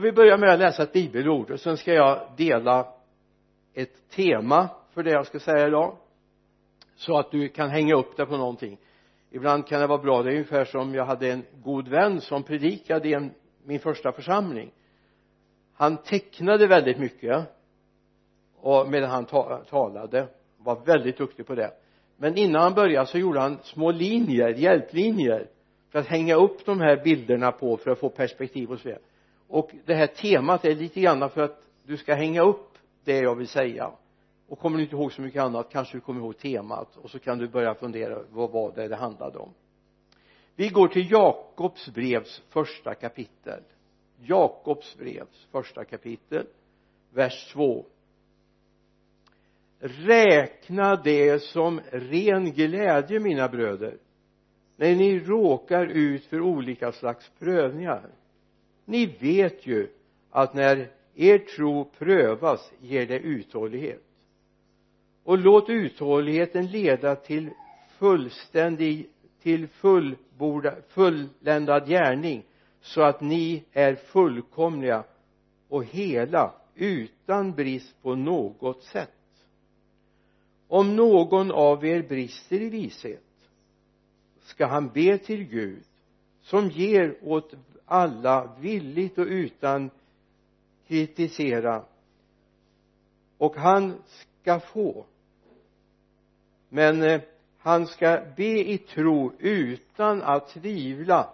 jag vill börja med att läsa ett bibelord och sen ska jag dela ett tema för det jag ska säga idag så att du kan hänga upp det på någonting. Ibland kan det vara bra. Det är ungefär som jag hade en god vän som predikade i en, min första församling. Han tecknade väldigt mycket och medan han ta, talade var väldigt duktig på det. Men innan han började så gjorde han små linjer, hjälplinjer för att hänga upp de här bilderna på för att få perspektiv och så vidare och det här temat är lite grann för att du ska hänga upp det jag vill säga. Och kommer du inte ihåg så mycket annat kanske du kommer ihåg temat. Och så kan du börja fundera vad var det det handlade om? Vi går till Jakobs brevs första kapitel. Jakobs brevs första kapitel vers 2 räkna det som ren glädje mina bröder när ni råkar ut för olika slags prövningar ni vet ju att när er tro prövas ger det uthållighet. Och låt uthålligheten leda till fullständig till fullborda, fulländad gärning så att ni är fullkomliga och hela utan brist på något sätt. Om någon av er brister i vishet ska han be till Gud som ger åt alla villigt och utan kritisera. Och han ska få. Men eh, han ska be i tro utan att tvivla.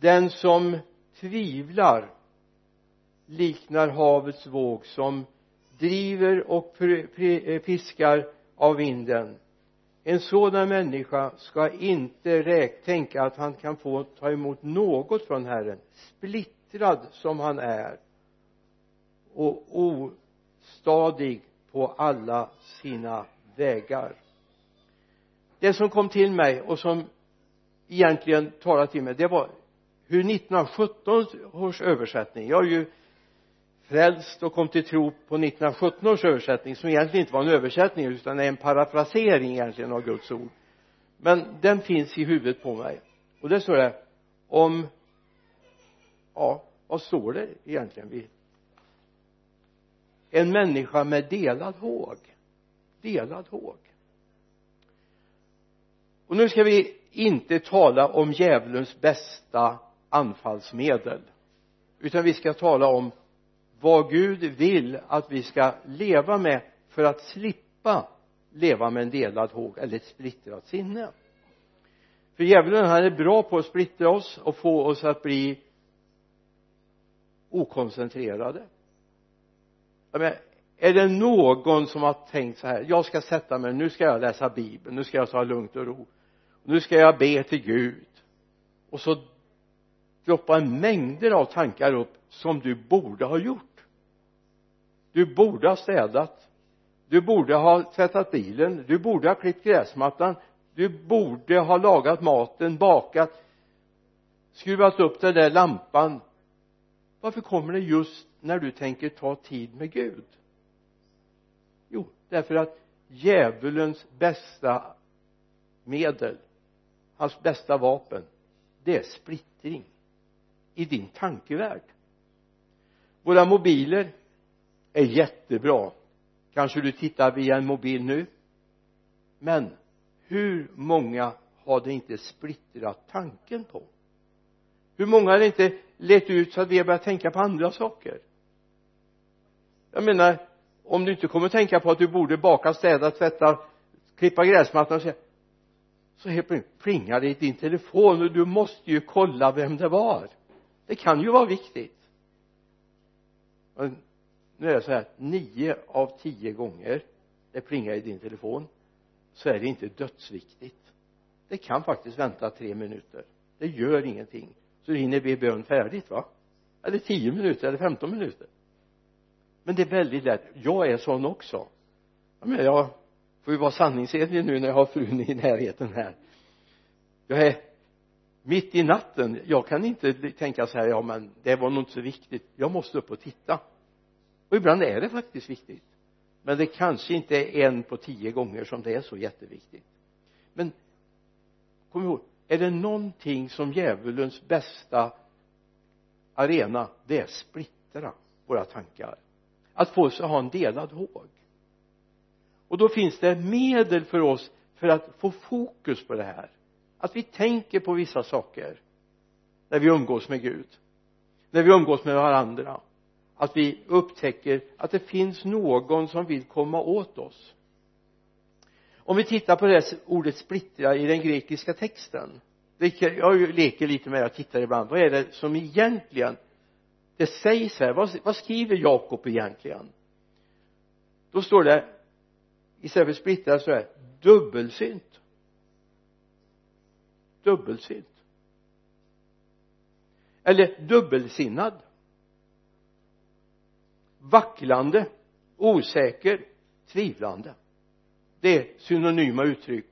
Den som tvivlar liknar havets våg som driver och piskar eh, av vinden en sådan människa ska inte tänka att han kan få ta emot något från Herren splittrad som han är och ostadig på alla sina vägar. Det som kom till mig och som egentligen talade till mig det var hur 1917 års översättning. Jag är ju frälst och kom till tro på 1917 års översättning som egentligen inte var en översättning utan är en parafrasering egentligen av Guds ord. Men den finns i huvudet på mig. Och det står det om ja vad står det egentligen vid? En människa med delad håg. Delad håg. Och nu ska vi inte tala om djävulens bästa anfallsmedel utan vi ska tala om vad Gud vill att vi ska leva med för att slippa leva med en delad håg eller ett splittrat sinne. För djävulen han är bra på att splittra oss och få oss att bli okoncentrerade. Jag menar, är det någon som har tänkt så här jag ska sätta mig nu ska jag läsa bibeln nu ska jag ta lugnt och ro nu ska jag be till Gud. Och så droppar mängder av tankar upp som du borde ha gjort du borde ha städat. Du borde ha tvättat bilen. Du borde ha klippt gräsmattan. Du borde ha lagat maten bakat skruvat upp den där lampan. Varför kommer det just när du tänker ta tid med Gud? Jo därför att djävulens bästa medel hans bästa vapen det är splittring i din tankevärld. Våra mobiler är jättebra. Kanske du tittar via en mobil nu. Men hur många har det inte splittrat tanken på? Hur många har det inte lett ut så att vi har börjat tänka på andra saker? Jag menar om du inte kommer tänka på att du borde baka, städa, tvätta klippa gräsmattan och så så helt plötsligt plingar det i din telefon och du måste ju kolla vem det var. Det kan ju vara viktigt nu är det så här nio av tio gånger det plingar i din telefon så är det inte dödsviktigt. Det kan faktiskt vänta tre minuter. Det gör ingenting. Så du hinner be bön färdigt va? Eller tio minuter eller femton minuter. Men det är väldigt lätt. Jag är sån också. Jag menar jag får ju vara sanningsenlig nu när jag har frun i närheten här. Jag är mitt i natten. Jag kan inte tänka så här ja men det var nog inte så viktigt. Jag måste upp och titta och ibland är det faktiskt viktigt. Men det kanske inte är en på tio gånger som det är så jätteviktigt. Men kom ihåg är det någonting som djävulens bästa arena det är splittra våra tankar. Att få oss att ha en delad håg. Och då finns det medel för oss för att få fokus på det här. Att vi tänker på vissa saker när vi umgås med Gud när vi umgås med varandra att vi upptäcker att det finns någon som vill komma åt oss. Om vi tittar på det ordet splittra i den grekiska texten jag leker lite med det, jag tittar ibland. Vad är det som egentligen det sägs här. Vad, vad skriver Jakob egentligen? Då står det istället för splittra så är dubbelsynt. Dubbelsynt. Eller dubbelsinnad vacklande osäker tvivlande. Det är synonyma uttryck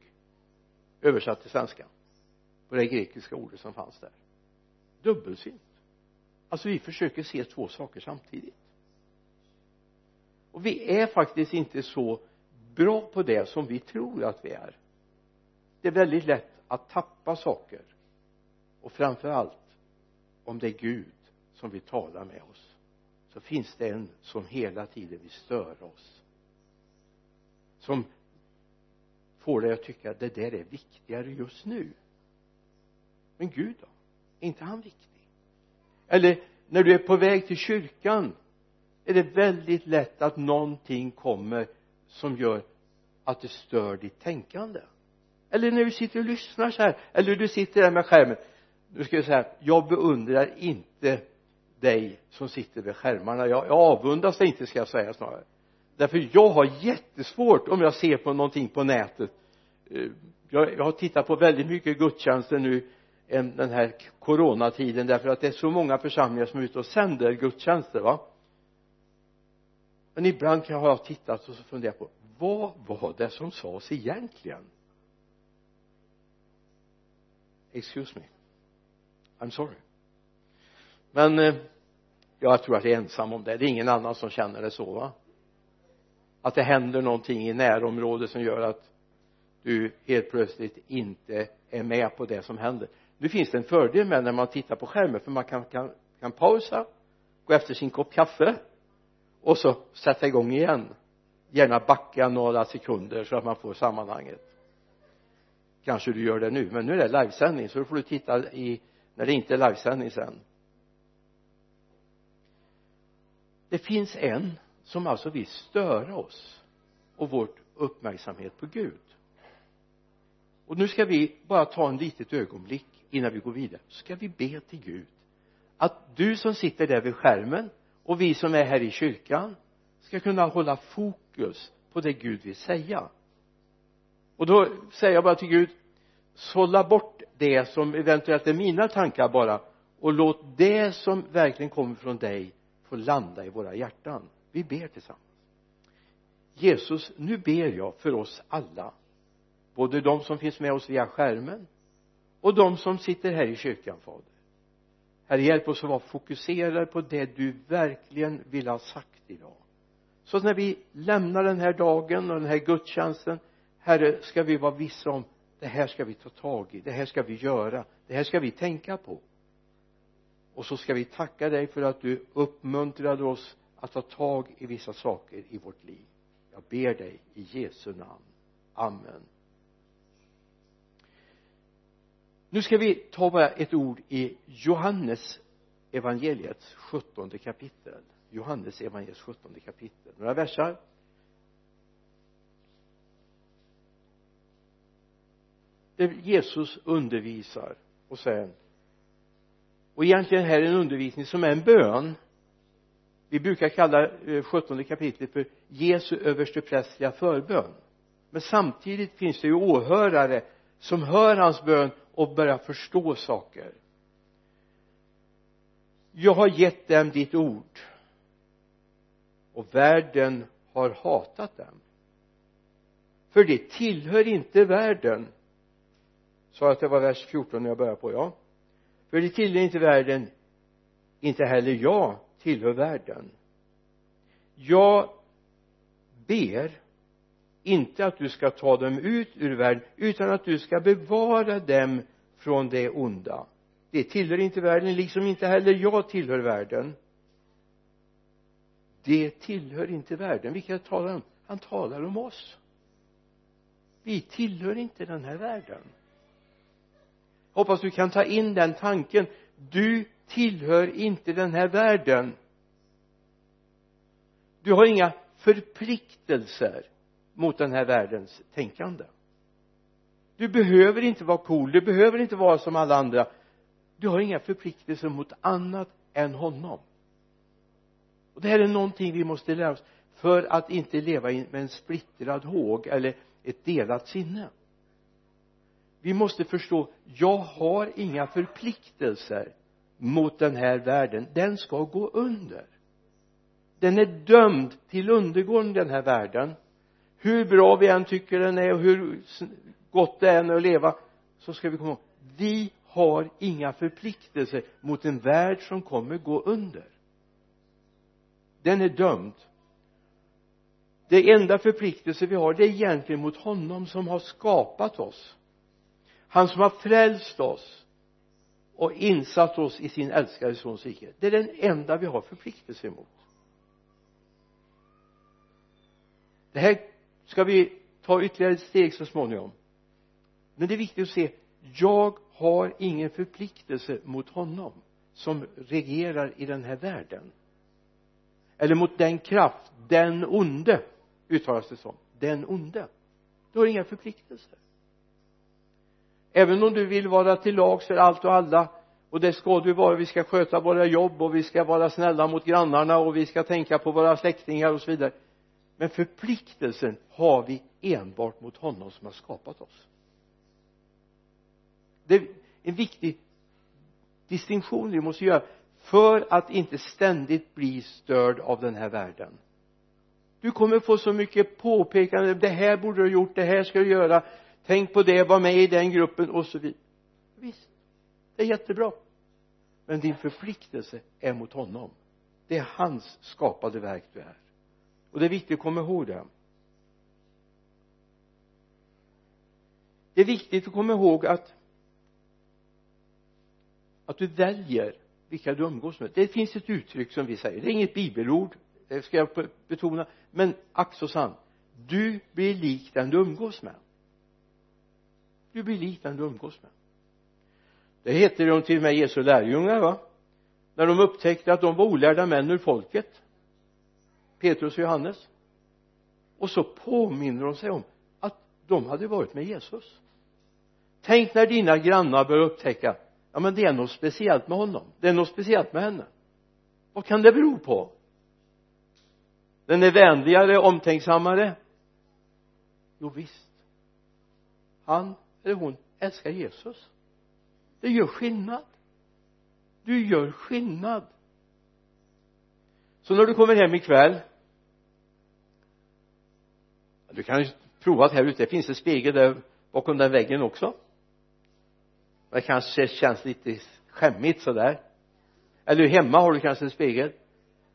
översatt till svenska på det grekiska ordet som fanns där. Dubbelsynt alltså vi försöker se två saker samtidigt. Och vi är faktiskt inte så bra på det som vi tror att vi är. Det är väldigt lätt att tappa saker. Och framför allt om det är Gud som vill tala med oss så finns det en som hela tiden vill störa oss. Som får dig att tycka att det där är viktigare just nu. Men Gud då? Är inte han viktig? Eller när du är på väg till kyrkan är det väldigt lätt att någonting kommer som gör att det stör ditt tänkande? Eller när du sitter och lyssnar så här eller du sitter där med skärmen. Nu ska jag säga jag beundrar inte dig som sitter vid skärmarna. Jag, jag avundas dig inte ska jag säga snarare. Därför jag har jättesvårt om jag ser på någonting på nätet. Eh, jag, jag har tittat på väldigt mycket gudstjänster nu den här coronatiden därför att det är så många församlingar som är ute och sänder gudstjänster va? Men ibland kan jag ha tittat och så funderat på vad var det som sades egentligen? Excuse me. I'm sorry. Men eh, jag tror att jag är ensam om det. Det är ingen annan som känner det så va? Att det händer någonting i närområdet som gör att du helt plötsligt inte är med på det som händer. Nu finns det en fördel med när man tittar på skärmen för man kan, kan, kan pausa gå efter sin kopp kaffe och så sätta igång igen. Gärna backa några sekunder så att man får sammanhanget. Kanske du gör det nu men nu är det livesändning så då får du titta i när det inte är livesändning sen. det finns en som alltså vill störa oss och vår uppmärksamhet på Gud. Och nu ska vi bara ta en litet ögonblick innan vi går vidare. Så ska vi be till Gud. Att du som sitter där vid skärmen och vi som är här i kyrkan ska kunna hålla fokus på det Gud vill säga. Och då säger jag bara till Gud sålla bort det som eventuellt är mina tankar bara och låt det som verkligen kommer från dig får landa i våra hjärtan. Vi ber tillsammans. Jesus nu ber jag för oss alla. Både de som finns med oss via skärmen och de som sitter här i kyrkan fader. Herre hjälp oss att vara fokuserade på det du verkligen vill ha sagt idag. Så att när vi lämnar den här dagen och den här gudstjänsten herre ska vi vara vissa om det här ska vi ta tag i det här ska vi göra det här ska vi tänka på och så ska vi tacka dig för att du uppmuntrade oss att ta tag i vissa saker i vårt liv. Jag ber dig i Jesu namn. Amen. Nu ska vi ta bara ett ord i Johannes evangeliets sjuttonde kapitel. Johannes evangeliets sjuttonde kapitel. Några versar? Där Jesus undervisar och säger och egentligen här är en undervisning som är en bön. Vi brukar kalla eh, sjuttonde kapitlet för Jesu översteprästliga förbön. Men samtidigt finns det ju åhörare som hör hans bön och börjar förstå saker. Jag har gett dem ditt ord. Och världen har hatat dem. För det tillhör inte världen sa jag att det var vers 14 när jag började på ja för det tillhör inte världen inte heller jag tillhör världen. Jag ber inte att du ska ta dem ut ur världen utan att du ska bevara dem från det onda. Det tillhör inte världen liksom inte heller jag tillhör världen. Det tillhör inte världen. Vilka talar han om? Han talar om oss. Vi tillhör inte den här världen hoppas du kan ta in den tanken. Du tillhör inte den här världen. Du har inga förpliktelser mot den här världens tänkande. Du behöver inte vara cool du behöver inte vara som alla andra. Du har inga förpliktelser mot annat än honom. Och det här är någonting vi måste lära oss för att inte leva med en splittrad håg eller ett delat sinne vi måste förstå jag har inga förpliktelser mot den här världen. Den ska gå under. Den är dömd till undergång den här världen. Hur bra vi än tycker den är och hur gott det än är att leva så ska vi komma ihåg vi har inga förpliktelser mot en värld som kommer gå under. Den är dömd. Det enda förpliktelse vi har det är egentligen mot honom som har skapat oss han som har frälst oss och insatt oss i sin älskade sons rike. Det är den enda vi har förpliktelse emot. Det här ska vi ta ytterligare ett steg så småningom. Men det är viktigt att se jag har ingen förpliktelse mot honom som regerar i den här världen. Eller mot den kraft den onde uttalas det som. Den onde. Du har inga förpliktelser även om du vill vara till lags för allt och alla och det ska du vara vi ska sköta våra jobb och vi ska vara snälla mot grannarna och vi ska tänka på våra släktingar och så vidare. Men förpliktelsen har vi enbart mot honom som har skapat oss. Det är en viktig distinktion vi måste göra för att inte ständigt bli störd av den här världen. Du kommer få så mycket påpekanden. Det här borde du ha gjort det här ska du göra tänk på det var med i den gruppen och så vidare visst. Det är jättebra. Men din förpliktelse är mot honom. Det är hans skapade verk du är. Och det är viktigt att komma ihåg det. Det är viktigt att komma ihåg att att du väljer vilka du umgås med. Det finns ett uttryck som vi säger. Det är inget bibelord det ska jag betona. Men ack så sant. Du blir lik den du umgås med du blir lik den du umgås med. Det heter de till och med Jesu lärjungar va? När de upptäckte att de var olärda män ur folket. Petrus och Johannes. Och så påminner de sig om att de hade varit med Jesus. Tänk när dina grannar börjar upptäcka ja men det är något speciellt med honom. Det är något speciellt med henne. Vad kan det bero på? Den är vänligare, omtänksammare? Jo visst. Han eller hon älskar Jesus. Det gör skillnad. Du gör skillnad. Så när du kommer hem ikväll du kan ju prova att här ute det finns en spegel där bakom den väggen också. Det kanske känns lite skämmigt sådär. Eller hemma har du kanske en spegel.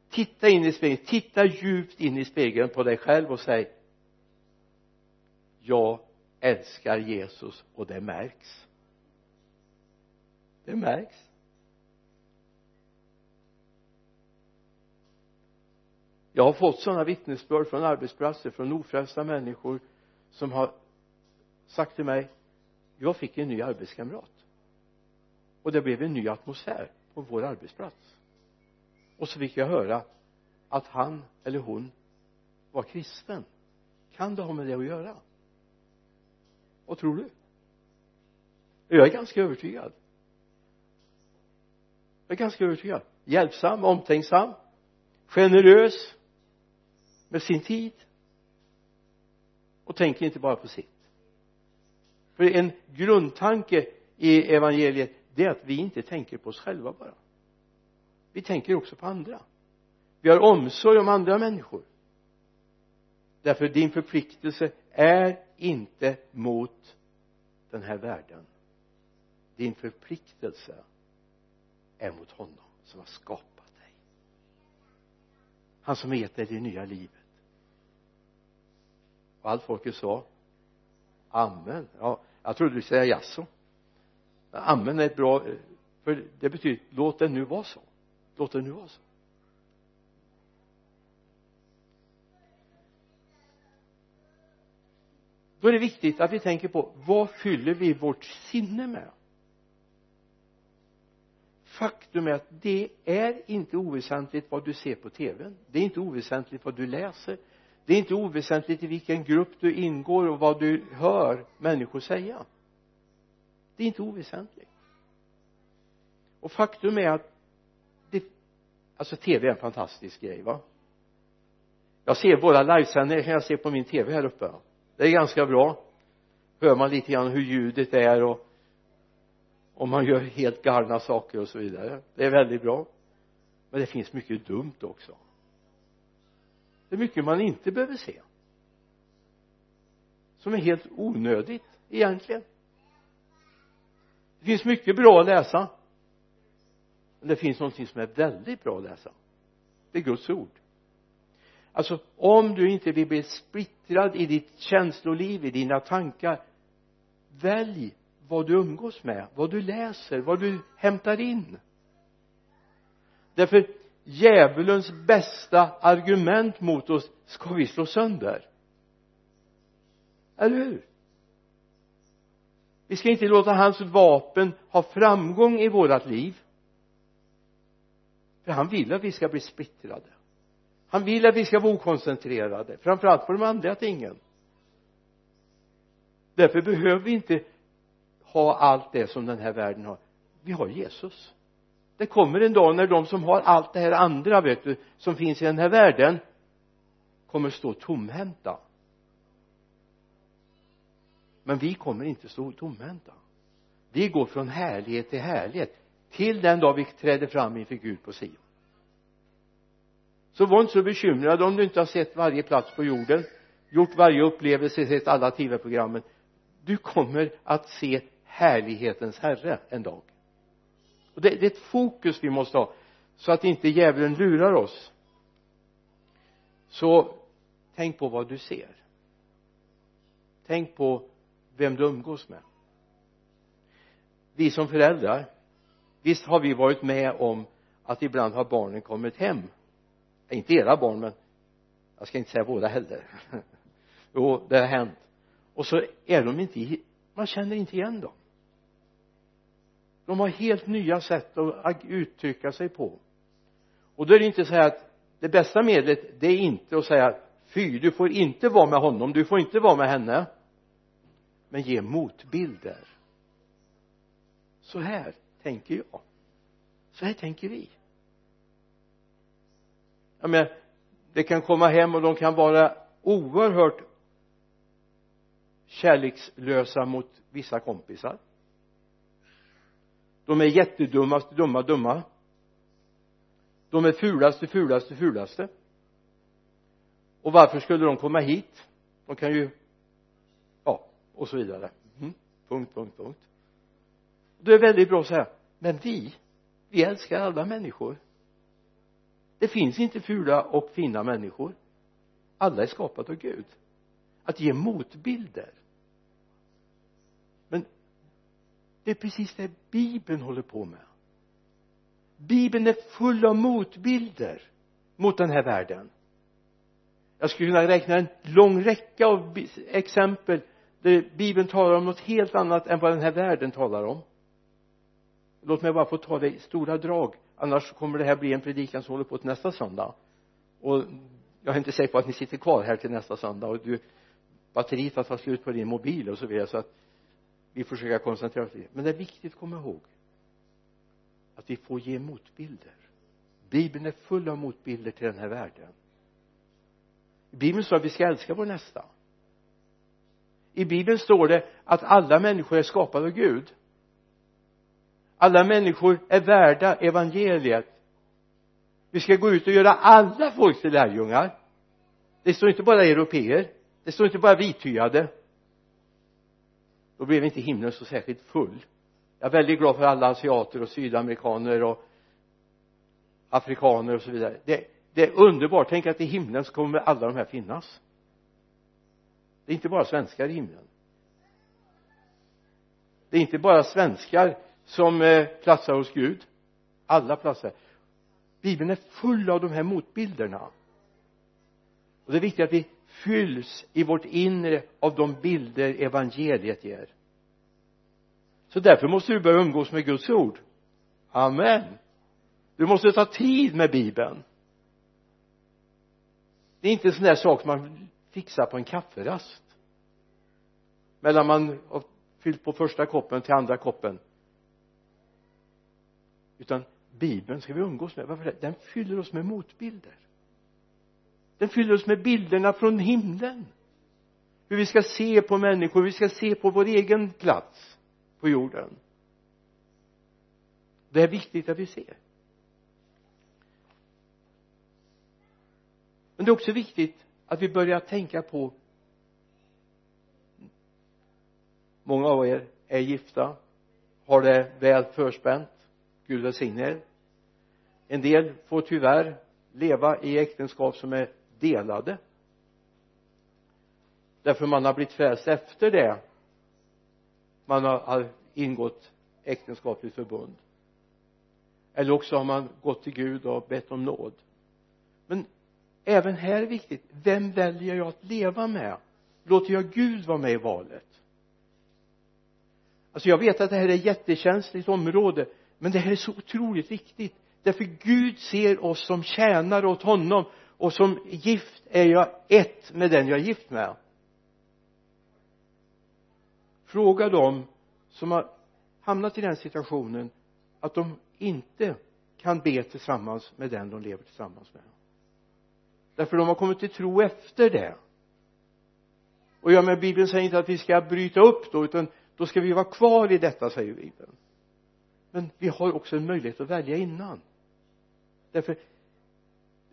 Titta in i spegeln titta djupt in i spegeln på dig själv och säg jag älskar Jesus och det märks. Det märks. Jag har fått sådana vittnesbörd från arbetsplatser från ofrälsta människor som har sagt till mig jag fick en ny arbetskamrat. Och det blev en ny atmosfär på vår arbetsplats. Och så fick jag höra att han eller hon var kristen. Kan det ha med det att göra? Vad tror du? Jag är ganska övertygad. Jag är ganska övertygad. Hjälpsam, omtänksam generös med sin tid och tänker inte bara på sitt. För en grundtanke i evangeliet det är att vi inte tänker på oss själva bara. Vi tänker också på andra. Vi har omsorg om andra människor. Därför din förpliktelse är inte mot den här världen. Din förpliktelse är mot honom som har skapat dig. Han som gett dig det nya livet. Och allt folket sa amen. Ja jag trodde du skulle säga jaså. Amen är ett bra för det betyder låt det nu vara så. Låt det nu vara så. Då är det viktigt att vi tänker på vad fyller vi vårt sinne med? Faktum är att det är inte oväsentligt vad du ser på tvn det är inte oväsentligt vad du läser. Det är inte oväsentligt i vilken grupp du ingår och vad du hör människor säga. Det är inte oväsentligt. Och faktum är att det, alltså tv är en fantastisk grej va? Jag ser våra livesändningar kan jag se på min tv här uppe det är ganska bra. Hör man lite grann hur ljudet är och om man gör helt galna saker och så vidare. Det är väldigt bra. Men det finns mycket dumt också. Det är mycket man inte behöver se. Som är helt onödigt egentligen. Det finns mycket bra att läsa. Men det finns någonting som är väldigt bra att läsa. Det är Guds ord alltså om du inte vill bli splittrad i ditt känsloliv i dina tankar välj vad du umgås med vad du läser vad du hämtar in. Därför djävulens bästa argument mot oss ska vi slå sönder. Eller hur? Vi ska inte låta hans vapen ha framgång i vårat liv. För han vill att vi ska bli splittrade han vill att vi ska vara okoncentrerade framförallt på de andliga tingen. Därför behöver vi inte ha allt det som den här världen har. Vi har Jesus. Det kommer en dag när de som har allt det här andra vet du som finns i den här världen kommer stå tomhänta. Men vi kommer inte stå tomhänta. Vi går från härlighet till härlighet till den dag vi träder fram inför Gud på Sion så var inte så bekymrad om du inte har sett varje plats på jorden gjort varje upplevelse, sett alla tv-programmen. Du kommer att se härlighetens herre en dag. Och det, det är ett fokus vi måste ha så att inte djävulen lurar oss. Så tänk på vad du ser. Tänk på vem du umgås med. Vi som föräldrar visst har vi varit med om att ibland har barnen kommit hem inte era barn men jag ska inte säga båda heller. Jo det har hänt. Och så är de inte man känner inte igen dem. De har helt nya sätt att uttrycka sig på. Och då är det inte så här att det bästa medlet det är inte att säga fy du får inte vara med honom du får inte vara med henne. Men ge motbilder. Så här tänker jag. Så här tänker vi jag menar det kan komma hem och de kan vara oerhört kärlekslösa mot vissa kompisar. De är jättedummaste dumma dumma. De är fulaste fulaste fulaste. Och varför skulle de komma hit? De kan ju ja och så vidare. Mm. punkt punkt punkt. Det är väldigt bra att säga. Men vi vi älskar alla människor det finns inte fula och fina människor. Alla är skapade av Gud. Att ge motbilder. Men det är precis det bibeln håller på med. Bibeln är full av motbilder mot den här världen. Jag skulle kunna räkna en lång räcka av exempel där bibeln talar om något helt annat än vad den här världen talar om. Låt mig bara få ta det i stora drag annars kommer det här bli en predikan som håller på till nästa söndag. Och jag är inte säker på att ni sitter kvar här till nästa söndag och du batteriet har tagit slut på din mobil och så vidare så att vi får försöka koncentrera oss men det är viktigt att komma ihåg att vi får ge motbilder. Bibeln är full av motbilder till den här världen. I bibeln står att vi ska älska vår nästa. I bibeln står det att alla människor är skapade av Gud alla människor är värda evangeliet. Vi ska gå ut och göra alla folk till lärjungar. Det står inte bara europeer. Det står inte bara vithyade då blev inte himlen så särskilt full. Jag är väldigt glad för alla asiater och sydamerikaner och afrikaner och så vidare. Det, det är underbart. Tänk att i himlen så kommer alla de här finnas. Det är inte bara svenskar i himlen. Det är inte bara svenskar som eh, platsar hos Gud. Alla platser. Bibeln är full av de här motbilderna. Och det är viktigt att vi fylls i vårt inre av de bilder evangeliet ger. Så därför måste du börja umgås med Guds ord. Amen. Du måste ta tid med bibeln. Det är inte en sån där sak som man fixar på en kafferast. Mellan man har fyllt på första koppen till andra koppen utan bibeln ska vi umgås med. Varför det? den fyller oss med motbilder. Den fyller oss med bilderna från himlen. Hur vi ska se på människor, hur vi ska se på vår egen plats på jorden. Det är viktigt att vi ser. Men det är också viktigt att vi börjar tänka på många av er är gifta har det väl förspänt. Gud välsigne er. En del får tyvärr leva i äktenskap som är delade. Därför man har blivit frälst efter det. Man har ingått äktenskapligt förbund. Eller också har man gått till Gud och bett om nåd. Men även här är det viktigt vem väljer jag att leva med? Låter jag Gud vara med i valet? Alltså jag vet att det här är ett jättekänsligt område men det här är så otroligt viktigt. Därför Gud ser oss som tjänare åt honom och som gift är jag ett med den jag är gift med. Fråga dem som har hamnat i den situationen att de inte kan be tillsammans med den de lever tillsammans med. Därför de har kommit till tro efter det. Och ja men bibeln säger inte att vi ska bryta upp då utan då ska vi vara kvar i detta säger bibeln men vi har också en möjlighet att välja innan. Därför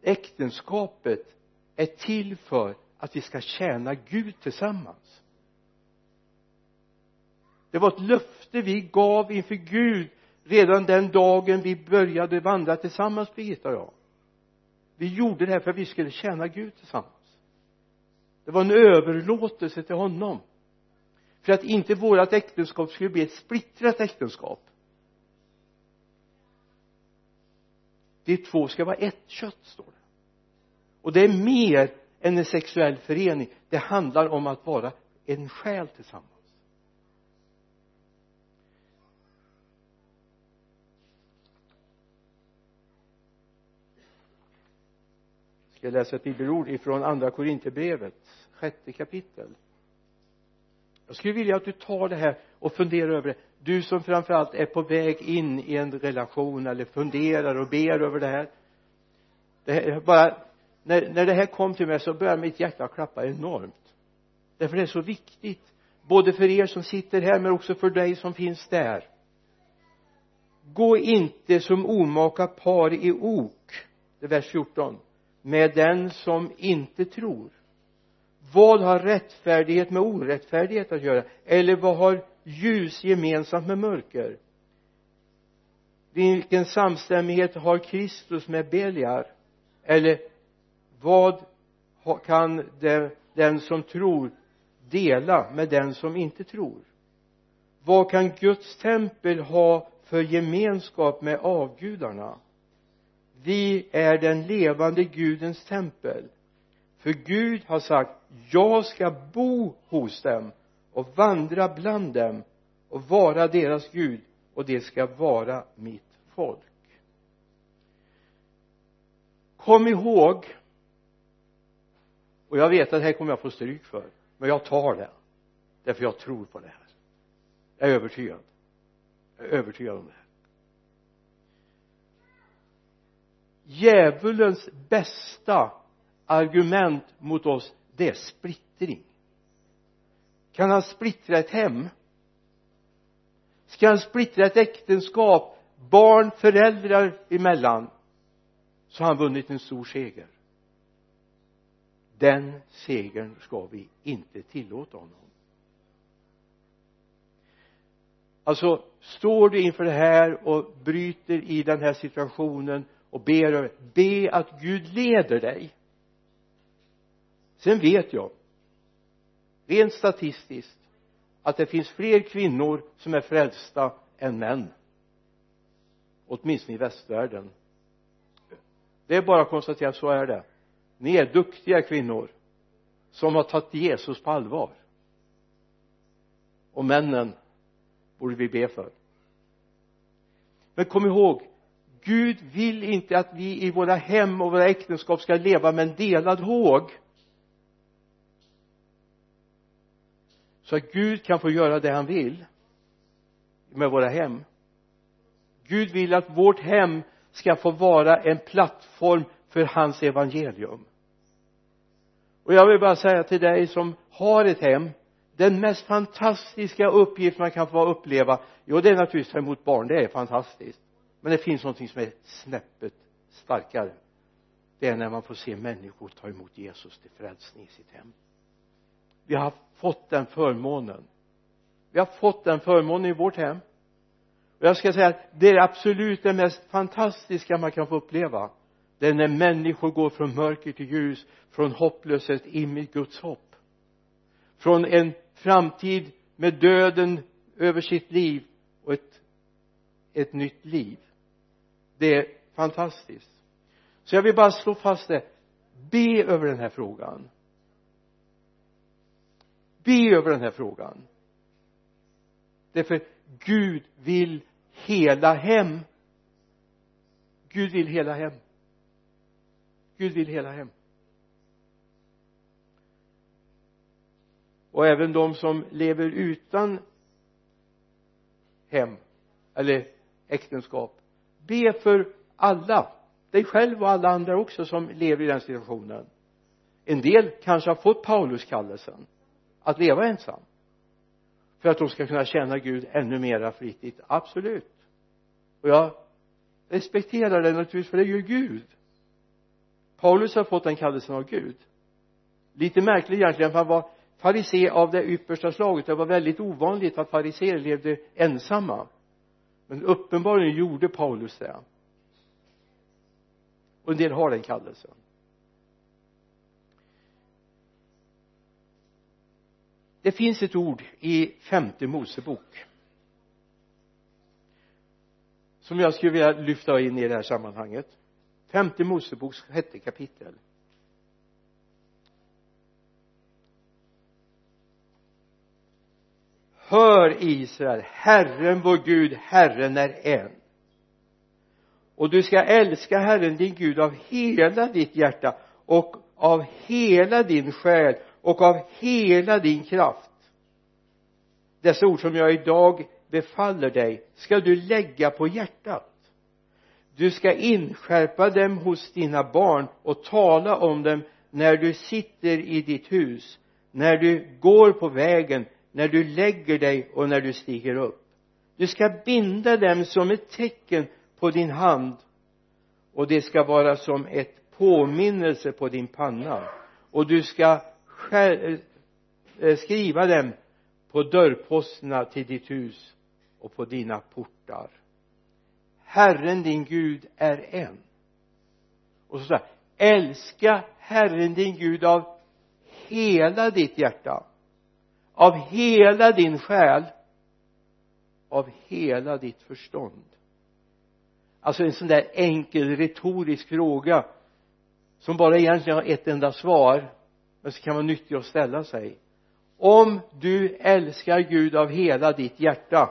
äktenskapet är till för att vi ska tjäna Gud tillsammans. Det var ett löfte vi gav inför Gud redan den dagen vi började vandra tillsammans Birgitta och jag. Vi gjorde det här för att vi skulle tjäna Gud tillsammans. Det var en överlåtelse till honom. För att inte vårt äktenskap skulle bli ett splittrat äktenskap. De två ska vara ett kött står det. Och det är mer än en sexuell förening. Det handlar om att vara en själ tillsammans. Jag ska läsa ett bibelord ifrån andra korinthierbrevet sjätte kapitel? Jag skulle vilja att du tar det här och funderar över det du som framförallt är på väg in i en relation eller funderar och ber över det här. Det här bara när, när det här kom till mig så började mitt hjärta klappa enormt. Därför det är så viktigt både för er som sitter här men också för dig som finns där. Gå inte som omaka par i ok det är vers 14 med den som inte tror. Vad har rättfärdighet med orättfärdighet att göra? Eller vad har ljus gemensamt med mörker. Vilken samstämmighet har Kristus med Beliar? Eller vad kan den som tror dela med den som inte tror? Vad kan Guds tempel ha för gemenskap med avgudarna? Vi är den levande Gudens tempel. För Gud har sagt jag ska bo hos dem och vandra bland dem och vara deras Gud och det ska vara mitt folk. Kom ihåg och jag vet att det här kommer jag få stryk för men jag tar det därför jag tror på det här. Jag är övertygad. Jag är övertygad om det här. Djävulens bästa argument mot oss det är splittring kan han splittra ett hem? Ska han splittra ett äktenskap barn föräldrar emellan så har han vunnit en stor seger? Den segern ska vi inte tillåta honom. Alltså står du inför det här och bryter i den här situationen och ber be att Gud leder dig. Sen vet jag rent statistiskt att det finns fler kvinnor som är frälsta än män. Åtminstone i västvärlden. Det är bara att konstatera att så är det. Ni är duktiga kvinnor som har tagit Jesus på allvar. Och männen borde vi be för. Men kom ihåg Gud vill inte att vi i våra hem och våra äktenskap ska leva med en delad håg. Så att Gud kan få göra det han vill med våra hem. Gud vill att vårt hem ska få vara en plattform för hans evangelium. Och jag vill bara säga till dig som har ett hem den mest fantastiska uppgift man kan få uppleva jo det är naturligtvis att ta emot barn. Det är fantastiskt. Men det finns någonting som är snäppet starkare. Det är när man får se människor ta emot Jesus till frälsning i sitt hem vi har fått den förmånen. Vi har fått den förmånen i vårt hem. Och jag ska säga att det är absolut det mest fantastiska man kan få uppleva. Det är när människor går från mörker till ljus från hopplöshet in i Guds hopp. Från en framtid med döden över sitt liv och ett, ett nytt liv. Det är fantastiskt. Så jag vill bara slå fast det. Be över den här frågan be över den här frågan. Därför Gud vill hela hem. Gud vill hela hem. Gud vill hela hem. Och även de som lever utan hem eller äktenskap be för alla dig själv och alla andra också som lever i den situationen. En del kanske har fått Pauluskallelsen att leva ensam. För att de ska kunna känna Gud ännu mera flitigt. Absolut. Och jag respekterar det naturligtvis för det är ju Gud. Paulus har fått den kallelsen av Gud. Lite märkligt egentligen för han var farisé av det yppersta slaget. Det var väldigt ovanligt att fariséer levde ensamma. Men uppenbarligen gjorde Paulus det. Och en del har den kallelsen. Det finns ett ord i femte Mosebok som jag skulle vilja lyfta in i det här sammanhanget. Femte Moseboks sjätte kapitel. Hör Israel Herren vår Gud Herren är en. Och du ska älska Herren din Gud av hela ditt hjärta och av hela din själ och av hela din kraft. Dessa ord som jag idag befaller dig ska du lägga på hjärtat. Du ska inskärpa dem hos dina barn och tala om dem när du sitter i ditt hus när du går på vägen när du lägger dig och när du stiger upp. Du ska binda dem som ett tecken på din hand och det ska vara som ett påminnelse på din panna. Och du ska Eh, eh, skriva dem på dörrposterna till ditt hus och på dina portar. Herren din Gud är en. Och så säger älska Herren din Gud av hela ditt hjärta av hela din själ av hela ditt förstånd. Alltså en sån där enkel retorisk fråga som bara egentligen har ett enda svar men så kan vara nyttig att ställa sig. Om du älskar Gud av hela ditt hjärta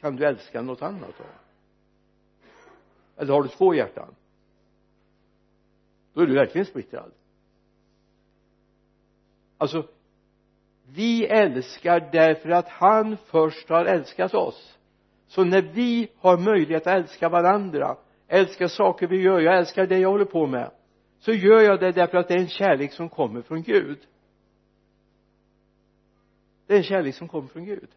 kan du älska något annat då? Eller har du två hjärtan? Då är du verkligen splittrad. Alltså vi älskar därför att han först har älskat oss. Så när vi har möjlighet att älska varandra älska saker vi gör jag älskar det jag håller på med så gör jag det därför att det är en kärlek som kommer från Gud. Det är en kärlek som kommer från Gud.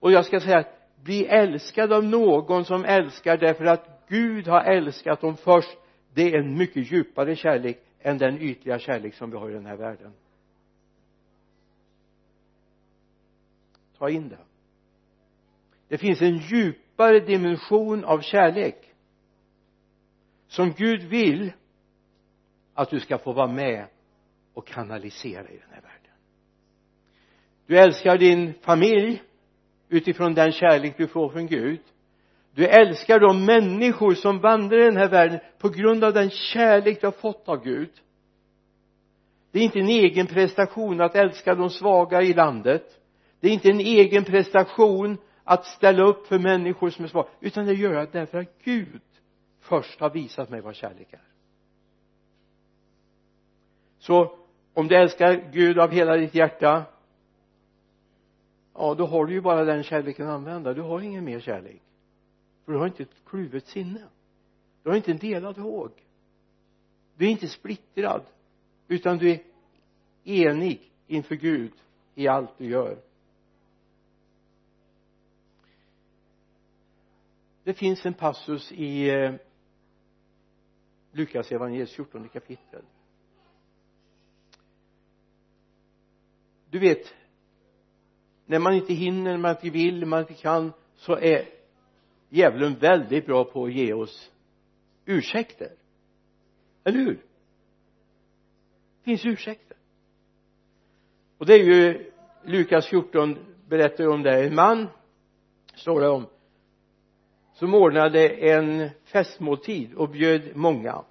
Och jag ska säga att bli älskad av någon som älskar därför att Gud har älskat dem först det är en mycket djupare kärlek än den ytliga kärlek som vi har i den här världen. Ta in det. Det finns en djupare dimension av kärlek som Gud vill att du ska få vara med och kanalisera i den här världen. Du älskar din familj utifrån den kärlek du får från Gud. Du älskar de människor som vandrar i den här världen på grund av den kärlek du har fått av Gud. Det är inte en egen prestation att älska de svaga i landet. Det är inte en egen prestation att ställa upp för människor som är svaga utan det gör jag därför att Gud först har visat mig vad kärlek är. Så om du älskar Gud av hela ditt hjärta ja då har du ju bara den kärleken att använda. Du har ingen mer kärlek. För du har inte ett kluvet sinne. Du har inte en delad håg. Du är inte splittrad utan du är enig inför Gud i allt du gör. Det finns en passus i eh, Lukas evangeliets 14 kapitel. Du vet när man inte hinner, när man inte vill, när man inte kan så är djävulen väldigt bra på att ge oss ursäkter. Eller hur? Det finns ursäkter. Och det är ju Lukas 14 berättar om det. En man står det om som ordnade en festmåltid och bjöd många.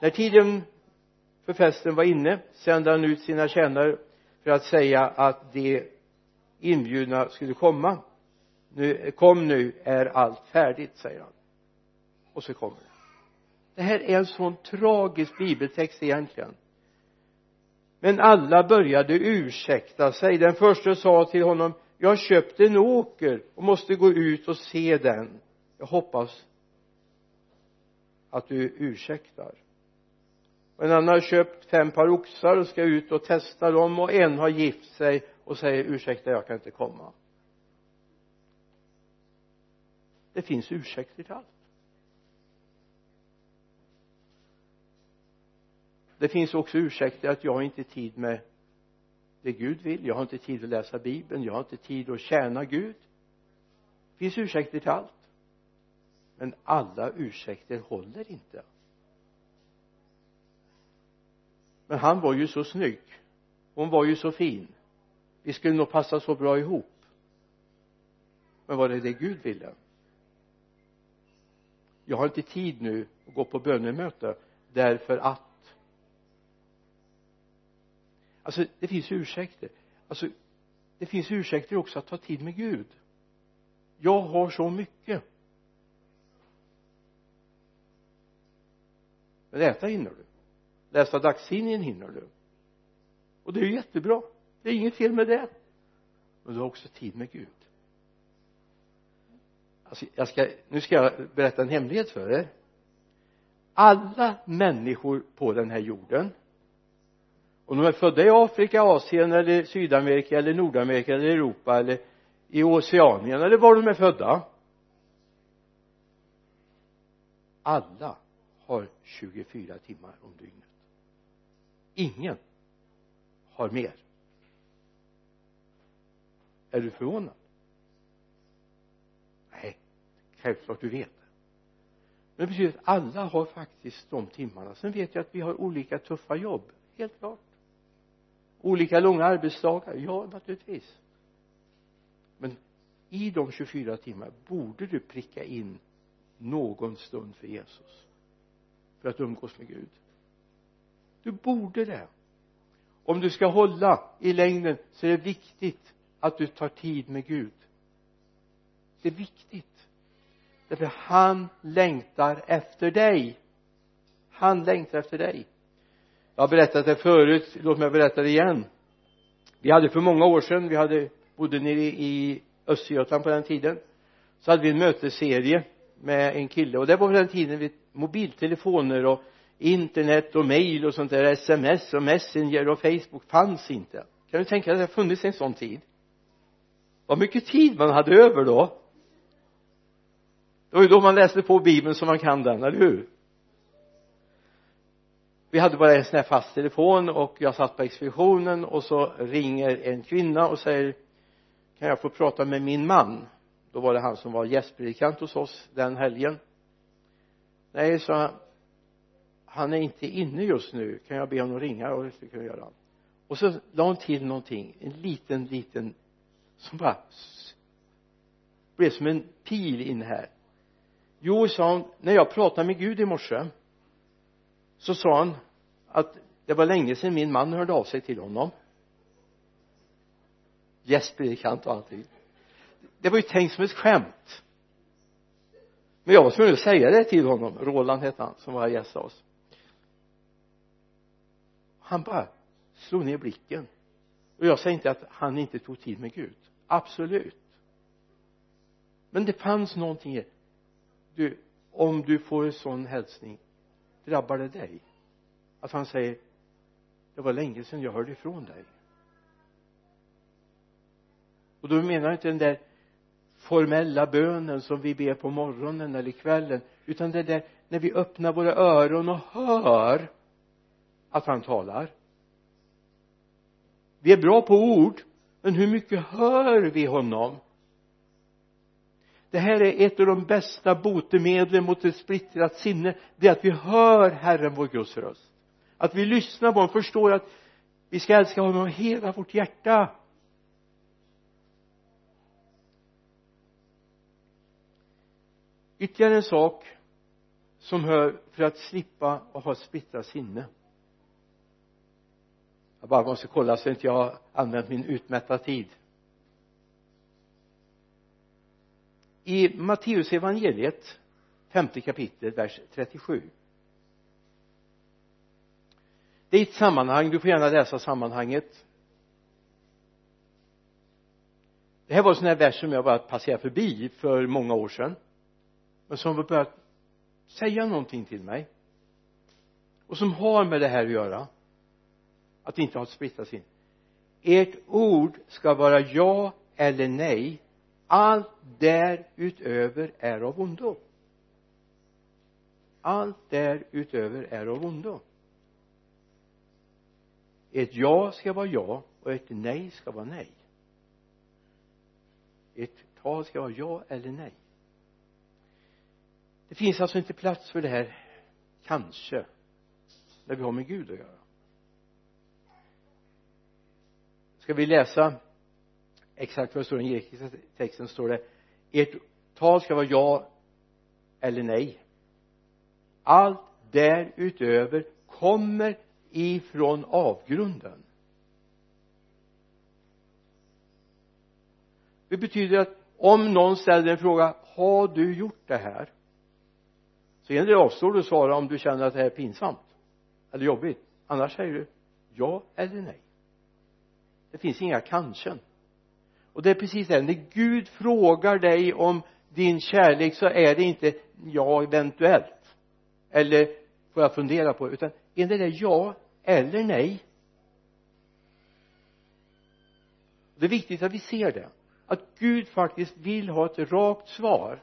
När tiden för festen var inne sände han ut sina tjänare för att säga att de inbjudna skulle komma. Nu, kom nu är allt färdigt säger han. Och så kommer det. Det här är en sån tragisk bibeltext egentligen. Men alla började ursäkta sig. Den första sa till honom jag har köpt en åker och måste gå ut och se den jag hoppas att du ursäktar. Och en annan har köpt fem par oxar och ska ut och testa dem och en har gift sig och säger ursäkta jag kan inte komma. Det finns ursäkter till allt. Det finns också ursäkter att jag har inte tid med det Gud vill. Jag har inte tid att läsa bibeln. Jag har inte tid att tjäna Gud. Det finns ursäkter till allt men alla ursäkter håller inte. Men han var ju så snygg. Hon var ju så fin. Vi skulle nog passa så bra ihop. Men var det det Gud ville? Jag har inte tid nu att gå på bönemöte därför att alltså det finns ursäkter. Alltså det finns ursäkter också att ta tid med Gud. Jag har så mycket. Men äta hinner du. Läsa dagstidningen hinner du. Och det är ju jättebra. Det är inget fel med det. Men du har också tid med Gud. Alltså jag ska, nu ska jag berätta en hemlighet för er. Alla människor på den här jorden om de är födda i Afrika, Asien eller Sydamerika eller Nordamerika eller Europa eller i Oceanien eller var de är födda. Alla har 24 timmar om dygnet. Ingen har mer. Är du förvånad? Nej självklart du vet det. Men det betyder att alla har faktiskt de timmarna. Sen vet jag att vi har olika tuffa jobb helt klart. Olika långa arbetsdagar ja naturligtvis. Men i de 24 timmarna borde du pricka in någon stund för Jesus för att umgås med Gud. Du borde det. Om du ska hålla i längden så är det viktigt att du tar tid med Gud. Det är viktigt. Därför han längtar efter dig. Han längtar efter dig. Jag har berättat det förut. Låt mig berätta det igen. Vi hade för många år sedan vi hade bodde nere i Östergötland på den tiden så hade vi en mötesserie med en kille. Och det var på den tiden vi mobiltelefoner och internet och mail och sånt där sms och messenger och facebook fanns inte. Kan du tänka dig att det har funnits en sån tid? Vad mycket tid man hade över då. Det var ju då man läste på bibeln så man kan den, eller hur? Vi hade bara en sån här fast telefon och jag satt på expeditionen och så ringer en kvinna och säger kan jag få prata med min man? Då var det han som var gästpredikant hos oss den helgen nej sa han han är inte inne just nu. Kan jag be honom ringa och det skulle jag göra. Och så la hon till någonting en liten liten som bara blev som en pil in här. Jo sa hon när jag pratade med Gud i morse så sa han att det var länge sedan min man hörde av sig till honom. Gästpredikant och allting. Det var ju tänkt som ett skämt men jag var tvungen att säga det till honom. Roland hette han som var gäst hos oss. Han bara slog ner blicken. Och jag säger inte att han inte tog tid med Gud. Absolut. Men det fanns någonting i du om du får en sån hälsning drabbar det dig? Att han säger det var länge sedan jag hörde ifrån dig. Och då menar jag inte den där formella bönen som vi ber på morgonen eller kvällen utan det där när vi öppnar våra öron och hör att han talar. Vi är bra på ord men hur mycket hör vi honom? Det här är ett av de bästa botemedlen mot ett splittrat sinne det är att vi hör Herren vår Guds röst. Att vi lyssnar på honom förstår att vi ska älska honom av hela vårt hjärta. Ytterligare en sak som hör för att slippa att ha splittrat sinne. Jag bara måste kolla så inte jag har använt min utmätta tid. I Matteus evangeliet femte kapitel vers 37 det är ett sammanhang, du får gärna läsa sammanhanget. Det här var en sån här vers som jag bara passerade förbi för många år sedan men som har börjat säga någonting till mig. Och som har med det här att göra. Att inte ha ett splittrat sin ert ord ska vara ja eller nej. Allt därutöver är av ondo. Allt därutöver är av ondo. Ett ja ska vara ja och ett nej ska vara nej. Ett tal ska vara ja eller nej det finns alltså inte plats för det här kanske när vi har med Gud att göra. Ska vi läsa exakt vad det står i den grekiska texten? Står det ert tal ska vara ja eller nej. Allt därutöver kommer ifrån avgrunden. Det betyder att om någon ställer en fråga har du gjort det här? Så är avstår du att svara om du känner att det här är pinsamt eller jobbigt. Annars säger du ja eller nej. Det finns inga kanske. Och det är precis det när Gud frågar dig om din kärlek så är det inte ja eventuellt. Eller får jag fundera på utan är det ja eller nej? Det är viktigt att vi ser det att Gud faktiskt vill ha ett rakt svar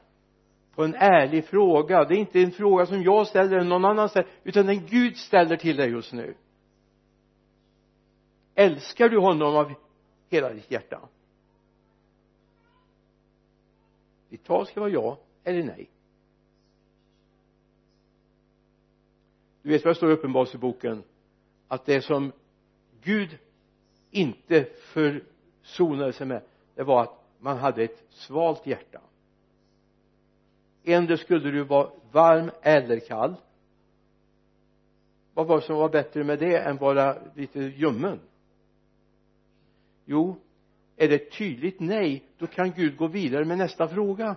på en ärlig fråga. Det är inte en fråga som jag ställer eller någon annan ställer utan den Gud ställer till dig just nu. Älskar du honom av hela ditt hjärta? Ditt tal ska vara ja eller nej. Du vet vad det står i uppenbarelseboken? Att det som Gud inte försonade sig med det var att man hade ett svalt hjärta. Endera skulle du vara varm eller kall. Vad var det som var bättre med det än vara lite ljummen? Jo är det ett tydligt nej då kan Gud gå vidare med nästa fråga.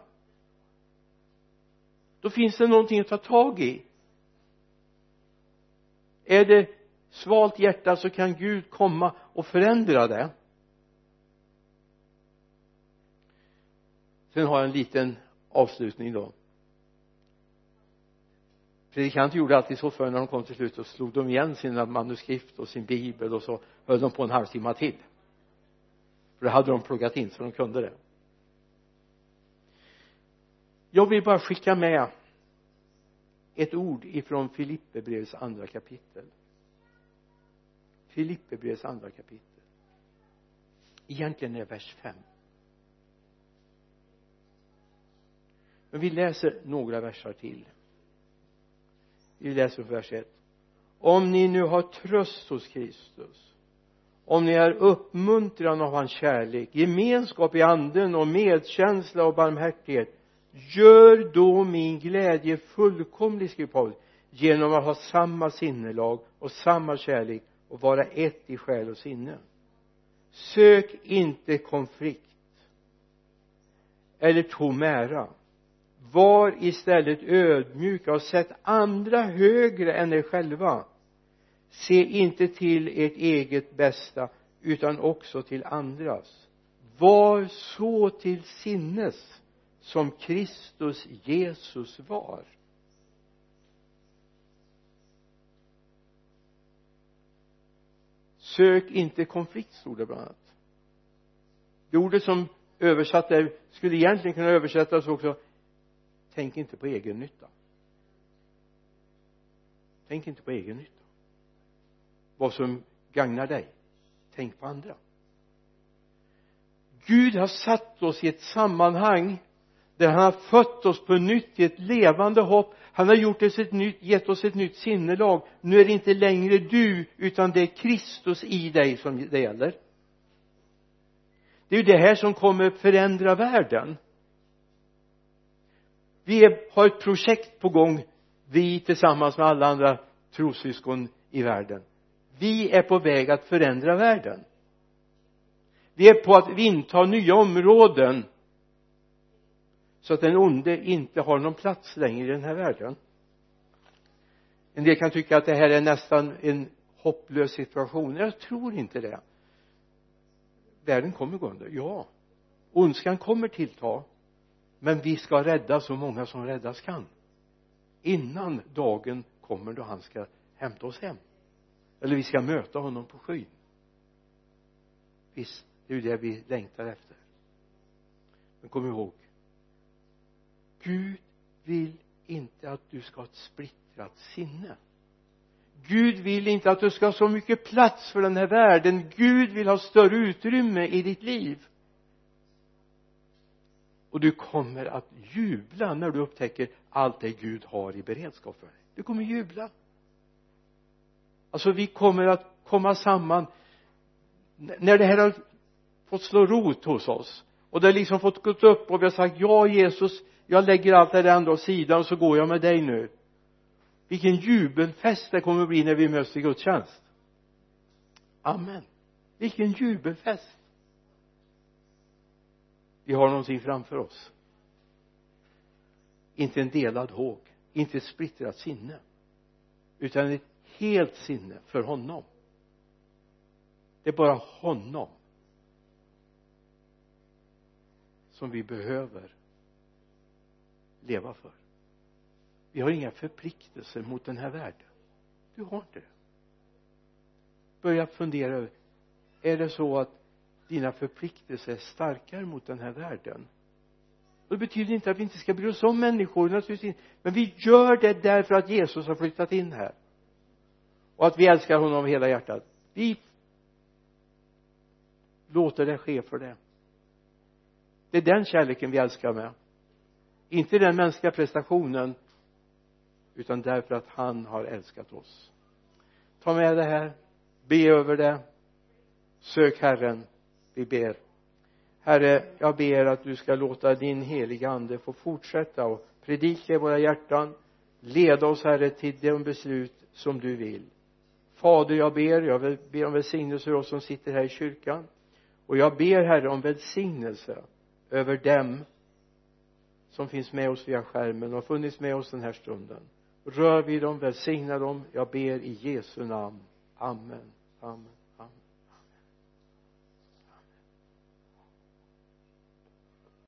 Då finns det någonting att ta tag i. Är det svalt hjärta så kan Gud komma och förändra det. Sen har jag en liten avslutning då predikanter gjorde alltid så förr när de kom till slut och slog de igen sina manuskript och sin bibel och så höll de på en halvtimme till. För det hade de pluggat in så de kunde det. Jag vill bara skicka med ett ord ifrån Filipperbrevets andra kapitel. Filipperbrevets andra kapitel. Egentligen är det vers 5 men vi läser några versar till vi läser vers 1 om ni nu har tröst hos Kristus om ni är uppmuntran av hans kärlek gemenskap i anden och medkänsla och barmhärtighet gör då min glädje fullkomlig skriver Paulus genom att ha samma sinnelag och samma kärlek och vara ett i själ och sinne. Sök inte konflikt eller tom ära var istället ödmjuka och sätt andra högre än er själva. Se inte till ert eget bästa utan också till andras. Var så till sinnes som Kristus Jesus var. Sök inte konflikt stod det bland annat. Det ordet som översatt där skulle egentligen kunna översättas också tänk inte på egen nytta. Tänk inte på egen nytta. Vad som gagnar dig tänk på andra. Gud har satt oss i ett sammanhang där han har fött oss på nytt i ett levande hopp. Han har gjort oss ett nytt, gett oss ett nytt sinnelag. Nu är det inte längre du utan det är Kristus i dig som det gäller. Det är ju det här som kommer förändra världen vi har ett projekt på gång vi tillsammans med alla andra trossyskon i världen. Vi är på väg att förändra världen. Vi är på att inta nya områden så att den onde inte har någon plats längre i den här världen. En del kan tycka att det här är nästan en hopplös situation. Jag tror inte det. Världen kommer gå under ja. Ondskan kommer tillta men vi ska rädda så många som räddas kan. Innan dagen kommer då han ska hämta oss hem. Eller vi ska möta honom på skyn. Visst det är ju det vi längtar efter. Men kom ihåg Gud vill inte att du ska ha ett splittrat sinne. Gud vill inte att du ska ha så mycket plats för den här världen. Gud vill ha större utrymme i ditt liv och du kommer att jubla när du upptäcker allt det Gud har i beredskap för dig. Du kommer jubla. Alltså vi kommer att komma samman när det här har fått slå rot hos oss. Och det har liksom fått gått upp och vi har sagt ja Jesus jag lägger allt det där andra åt sidan och så går jag med dig nu. Vilken jubelfest det kommer att bli när vi möts i gudstjänst. Amen. Vilken jubelfest vi har någonting framför oss. Inte en delad håg inte ett splittrat sinne utan ett helt sinne för honom. Det är bara honom som vi behöver leva för. Vi har inga förpliktelser mot den här världen. Du har inte det. Börja fundera över är det så att dina förpliktelser är starkare mot den här världen. Och det betyder inte att vi inte ska bry oss om människor naturligtvis inte. Men vi gör det därför att Jesus har flyttat in här. Och att vi älskar honom av hela hjärtat. Vi låter det ske för det. Det är den kärleken vi älskar med. Inte den mänskliga prestationen utan därför att han har älskat oss. Ta med det här. Be över det. Sök Herren vi ber. Herre jag ber att du ska låta din heliga ande få fortsätta och predika i våra hjärtan. Leda oss Herre till de beslut som du vill. Fader jag ber jag ber om välsignelse för oss som sitter här i kyrkan. Och jag ber Herre om välsignelse över dem som finns med oss via skärmen och har funnits med oss den här stunden. Rör vid dem, välsigna dem. Jag ber i Jesu namn. Amen. Amen.